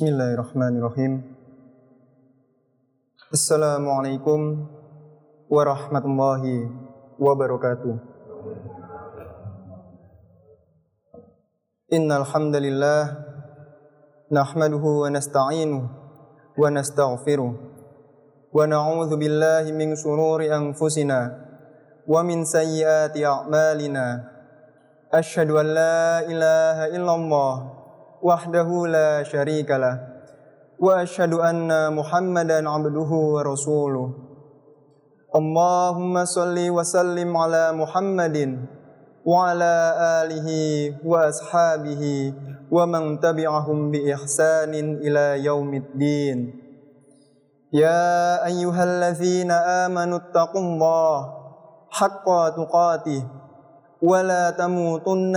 Bismillahirrahmanirrahim. Assalamualaikum warahmatullahi wabarakatuh. Innal hamdalillah nahmaduhu wa nasta'inuhu wa nastaghfiruh wa na'udzu billahi min shururi anfusina wa min sayyiati a'malina. Asyhadu an la ilaha illallah وحده لا شريك له وأشهد أن محمدا عبده ورسوله. اللهم صل وسلم على محمد وعلى آله وأصحابه ومن تبعهم بإحسان إلى يوم الدين. يا أيها الذين آمنوا اتقوا الله حق تقاته ولا تموتن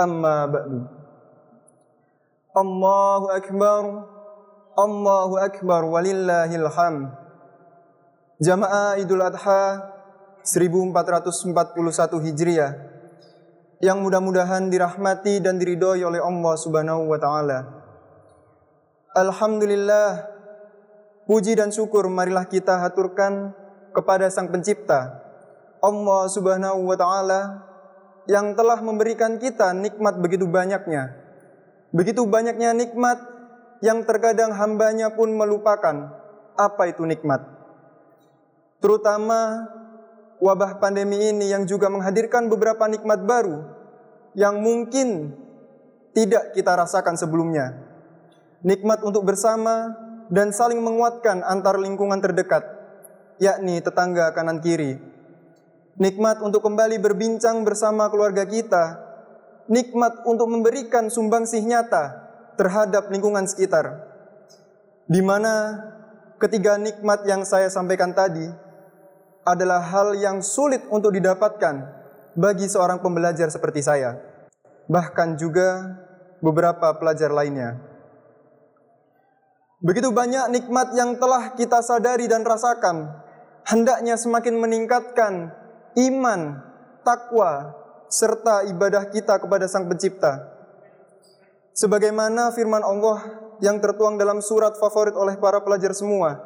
أما بعد. الله أكبر. الله أكبر. ولله الحمد. Jamaah Idul Adha 1441 Hijriah yang mudah-mudahan dirahmati dan diridhoi oleh Allah Subhanahu wa taala. Alhamdulillah puji dan syukur marilah kita haturkan kepada Sang Pencipta Allah Subhanahu wa taala yang telah memberikan kita nikmat begitu banyaknya. Begitu banyaknya nikmat yang terkadang hambanya pun melupakan apa itu nikmat. Terutama wabah pandemi ini yang juga menghadirkan beberapa nikmat baru yang mungkin tidak kita rasakan sebelumnya. Nikmat untuk bersama dan saling menguatkan antar lingkungan terdekat, yakni tetangga kanan kiri, nikmat untuk kembali berbincang bersama keluarga kita, nikmat untuk memberikan sumbangsih nyata terhadap lingkungan sekitar. Di mana ketiga nikmat yang saya sampaikan tadi adalah hal yang sulit untuk didapatkan bagi seorang pembelajar seperti saya, bahkan juga beberapa pelajar lainnya. Begitu banyak nikmat yang telah kita sadari dan rasakan, hendaknya semakin meningkatkan iman, takwa, serta ibadah kita kepada Sang Pencipta. Sebagaimana firman Allah yang tertuang dalam surat favorit oleh para pelajar semua.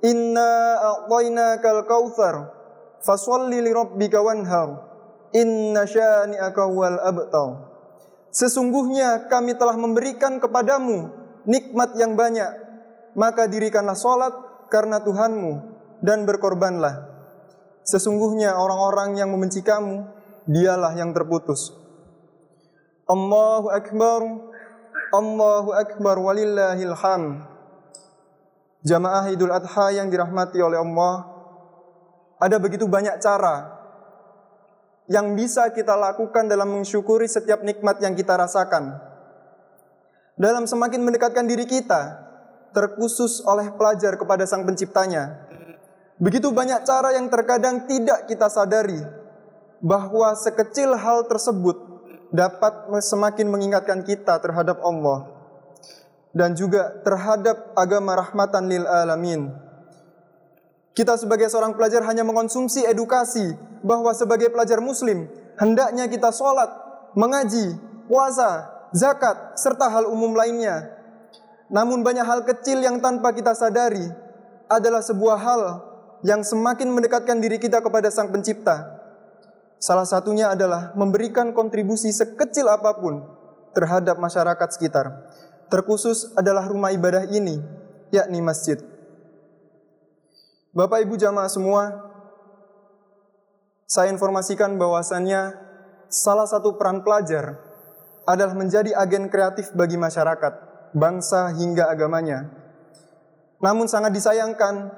Inna a'tainakal kautsar li rabbika wanhar. Inna syani'aka wal abtal. Sesungguhnya kami telah memberikan kepadamu nikmat yang banyak, maka dirikanlah salat karena Tuhanmu dan berkorbanlah. Sesungguhnya orang-orang yang membenci kamu, dialah yang terputus. Allahu Akbar, Allahu Akbar walillahil ham. Jamaah Idul Adha yang dirahmati oleh Allah, ada begitu banyak cara yang bisa kita lakukan dalam mensyukuri setiap nikmat yang kita rasakan. Dalam semakin mendekatkan diri kita, terkhusus oleh pelajar kepada Sang Penciptanya, Begitu banyak cara yang terkadang tidak kita sadari bahwa sekecil hal tersebut dapat semakin mengingatkan kita terhadap Allah dan juga terhadap agama rahmatan lil alamin. Kita sebagai seorang pelajar hanya mengonsumsi edukasi bahwa sebagai pelajar muslim hendaknya kita sholat, mengaji, puasa, zakat, serta hal umum lainnya. Namun banyak hal kecil yang tanpa kita sadari adalah sebuah hal yang semakin mendekatkan diri kita kepada Sang Pencipta. Salah satunya adalah memberikan kontribusi sekecil apa pun terhadap masyarakat sekitar. Terkhusus adalah rumah ibadah ini, yakni masjid. Bapak Ibu jamaah semua, saya informasikan bahwasannya salah satu peran pelajar adalah menjadi agen kreatif bagi masyarakat, bangsa hingga agamanya. Namun sangat disayangkan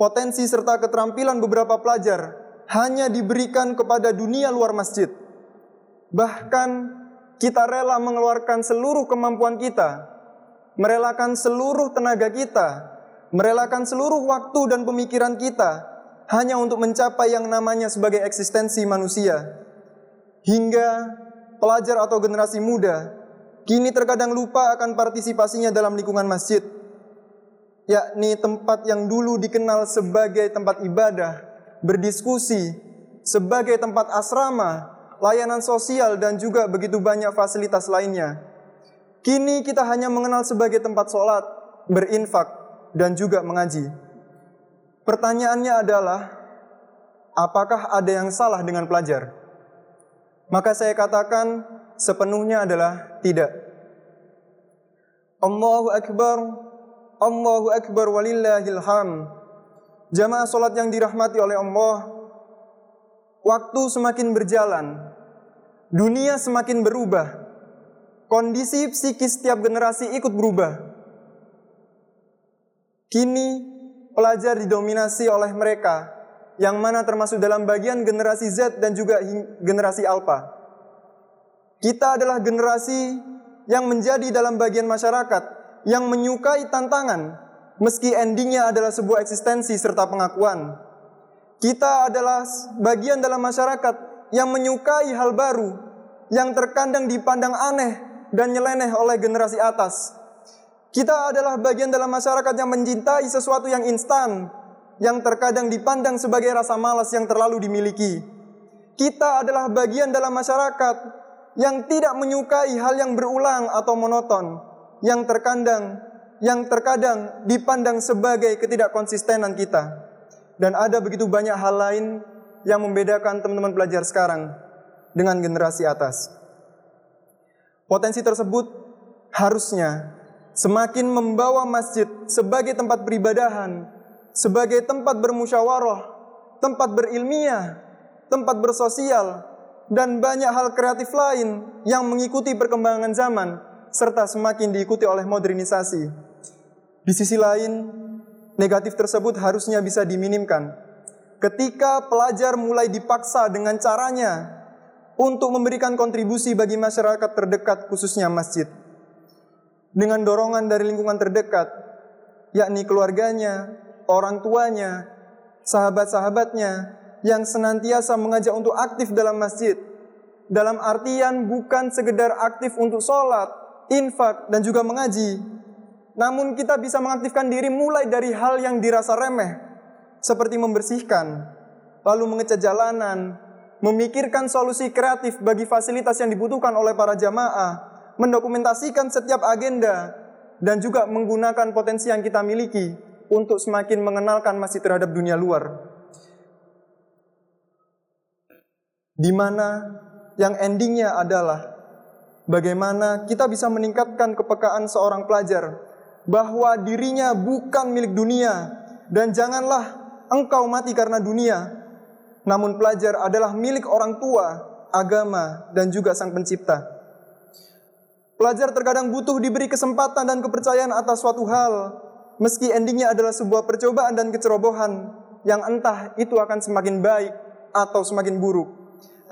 potensi serta keterampilan beberapa pelajar hanya diberikan kepada dunia luar masjid. Bahkan kita rela mengeluarkan seluruh kemampuan kita merelakan seluruh tenaga kita, merelakan seluruh waktu dan pemikiran kita hanya untuk mencapai yang namanya sebagai eksistensi manusia. Hingga pelajar atau generasi muda kini terkadang lupa akan partisipasinya dalam lingkungan masjid, yakni tempat yang dulu dikenal sebagai tempat ibadah, berdiskusi, sebagai tempat asrama, layanan sosial dan juga begitu banyak fasilitas lainnya. Kini kita hanya mengenal sebagai tempat sholat, berinfak, dan juga mengaji. Pertanyaannya adalah, apakah ada yang salah dengan pelajar? Maka saya katakan sepenuhnya adalah tidak. Allahu Akbar, Allahu Akbar walillahil Jamaah solat yang dirahmati oleh Allah, waktu semakin berjalan, dunia semakin berubah, kondisi psikis setiap generasi ikut berubah. Kini pelajar didominasi oleh mereka yang mana termasuk dalam bagian generasi Z dan juga generasi Alpha. Kita adalah generasi yang menjadi dalam bagian masyarakat yang menyukai tantangan, meski endingnya adalah sebuah eksistensi serta pengakuan. Kita adalah bagian dalam masyarakat yang menyukai hal baru, yang terkadang dipandang aneh dan nyeleneh oleh generasi atas. Kita adalah bagian dalam masyarakat yang mencintai sesuatu yang instan, yang terkadang dipandang sebagai rasa malas yang terlalu dimiliki. Kita adalah bagian dalam masyarakat yang tidak menyukai hal yang berulang atau monoton, yang terkadang yang terkadang dipandang sebagai ketidakkonsistenan kita. Dan ada begitu banyak hal lain yang membedakan teman-teman pelajar sekarang dengan generasi atas. Potensi tersebut harusnya semakin membawa masjid sebagai tempat peribadahan, sebagai tempat bermusyawarah, tempat berilmiah, tempat bersosial, dan banyak hal kreatif lain yang mengikuti perkembangan zaman serta semakin diikuti oleh modernisasi. Di sisi lain, negatif tersebut harusnya bisa diminimkan. Ketika pelajar mulai dipaksa dengan caranya untuk memberikan kontribusi bagi masyarakat terdekat khususnya masjid. Dengan dorongan dari lingkungan terdekat, yakni keluarganya, orang tuanya, sahabat-sahabatnya, yang senantiasa mengajak untuk aktif dalam masjid. Dalam artian bukan sekedar aktif untuk sholat, infak, dan juga mengaji, namun kita bisa mengaktifkan diri mulai dari hal yang dirasa remeh, seperti membersihkan, lalu mengecat jalanan, memikirkan solusi kreatif bagi fasilitas yang dibutuhkan oleh para jamaah, mendokumentasikan setiap agenda, dan juga menggunakan potensi yang kita miliki untuk semakin mengenalkan masih terhadap dunia luar. Di mana yang endingnya adalah bagaimana kita bisa meningkatkan kepekaan seorang pelajar bahwa dirinya bukan milik dunia dan janganlah engkau mati karena dunia. Namun pelajar adalah milik orang tua, agama, dan juga sang pencipta. Pelajar terkadang butuh diberi kesempatan dan kepercayaan atas suatu hal, meski endingnya adalah sebuah percobaan dan kecerobohan yang entah itu akan semakin baik atau semakin buruk.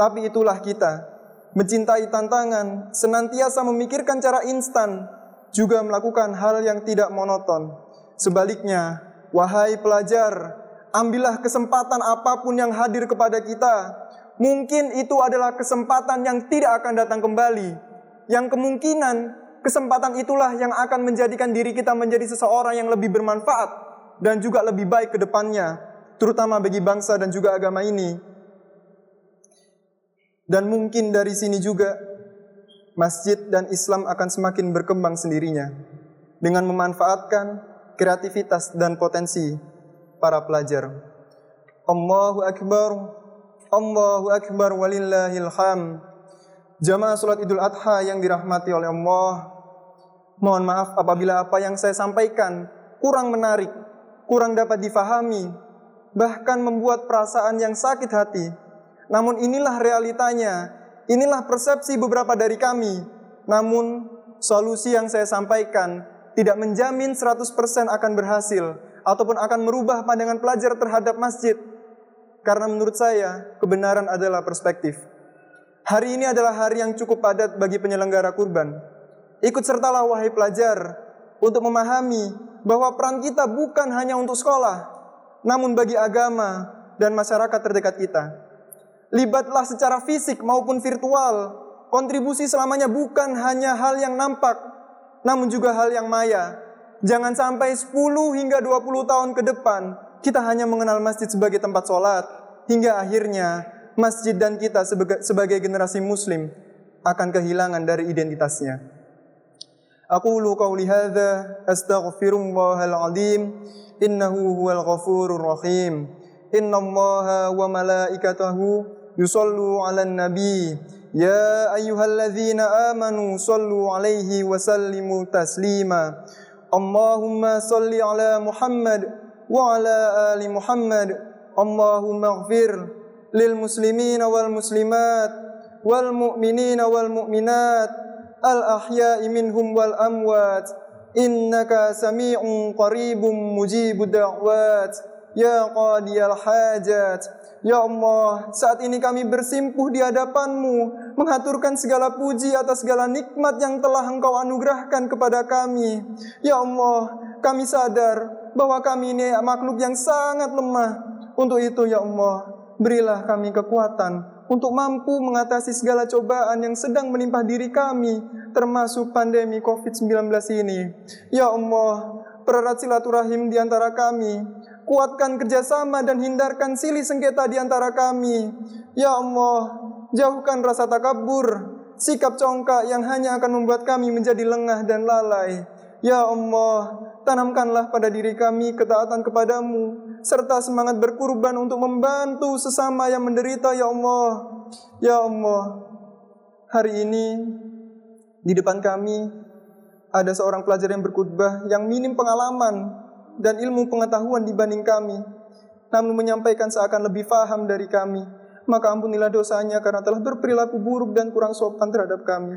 Tapi itulah kita, mencintai tantangan, senantiasa memikirkan cara instan, juga melakukan hal yang tidak monoton. Sebaliknya, wahai pelajar, ambillah kesempatan apa pun yang hadir kepada kita. Mungkin itu adalah kesempatan yang tidak akan datang kembali. Yang kemungkinan kesempatan itulah yang akan menjadikan diri kita menjadi seseorang yang lebih bermanfaat dan juga lebih baik ke depannya, terutama bagi bangsa dan juga agama ini. Dan mungkin dari sini juga masjid dan Islam akan semakin berkembang sendirinya dengan memanfaatkan kreativitas dan potensi para pelajar. Allahu Akbar, Allahu Akbar walillahil ham. Jamaah salat Idul Adha yang dirahmati oleh Allah. Mohon maaf apabila apa yang saya sampaikan kurang menarik, kurang dapat difahami, bahkan membuat perasaan yang sakit hati. Namun inilah realitanya Inilah persepsi beberapa dari kami. Namun, solusi yang saya sampaikan tidak menjamin 100% akan berhasil ataupun akan merubah pandangan pelajar terhadap masjid. Karena menurut saya, kebenaran adalah perspektif. Hari ini adalah hari yang cukup padat bagi penyelenggara kurban. Ikut sertalah wahai pelajar untuk memahami bahwa peran kita bukan hanya untuk sekolah, namun bagi agama dan masyarakat terdekat kita. Libatlah secara fisik maupun virtual. Kontribusi selamanya bukan hanya hal yang nampak, namun juga hal yang maya. Jangan sampai 10 hingga 20 tahun ke depan kita hanya mengenal masjid sebagai tempat sholat hingga akhirnya masjid dan kita sebagai, sebagai generasi muslim akan kehilangan dari identitasnya. Aqulu qawli hadza astaghfirullahal azim innahu huwal ghafurur rahim. Yusallu يصلوا على النبي. يا أيها الذين آمنوا صلوا عليه وسلموا تسليما. اللهم صل على محمد وعلى آل محمد. اللهم اغفر للمسلمين والمسلمات والمؤمنين والمؤمنات الأحياء منهم والأموات. إنك سميع قريب مجيب الدعوات. يا قاضي الحاجات. Ya Allah, saat ini kami bersimpuh di hadapanmu, mengaturkan segala puji atas segala nikmat yang telah engkau anugerahkan kepada kami. Ya Allah, kami sadar bahwa kami ini makhluk yang sangat lemah. Untuk itu ya Allah, Berilah kami kekuatan untuk mampu mengatasi segala cobaan yang sedang menimpa diri kami, termasuk pandemi COVID-19 ini. Ya Allah, pererat silaturahim di antara kami, kuatkan kerjasama dan hindarkan silih sengketa di antara kami. Ya Allah, jauhkan rasa takabur, sikap congkak yang hanya akan membuat kami menjadi lengah dan lalai. Ya Allah, tanamkanlah pada diri kami ketaatan kepadamu, serta semangat berkurban untuk membantu sesama yang menderita ya Allah. Ya Allah, hari ini di depan kami ada seorang pelajar yang berkhutbah yang minim pengalaman dan ilmu pengetahuan dibanding kami, namun menyampaikan seakan lebih faham dari kami. Maka ampunilah dosanya karena telah berperilaku buruk dan kurang sopan terhadap kami.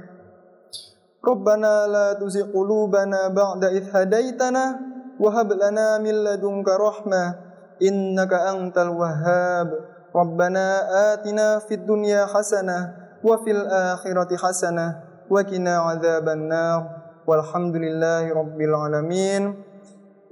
Rabbana la tuzigh qulubana ba'da idh hadaitana wa hab lana min ladunka rahmah innaka antal wahhab rabbana atina fid dunya hasanah wa fil akhirati hasanah wa qina adzaban nar walhamdulillahi rabbil alamin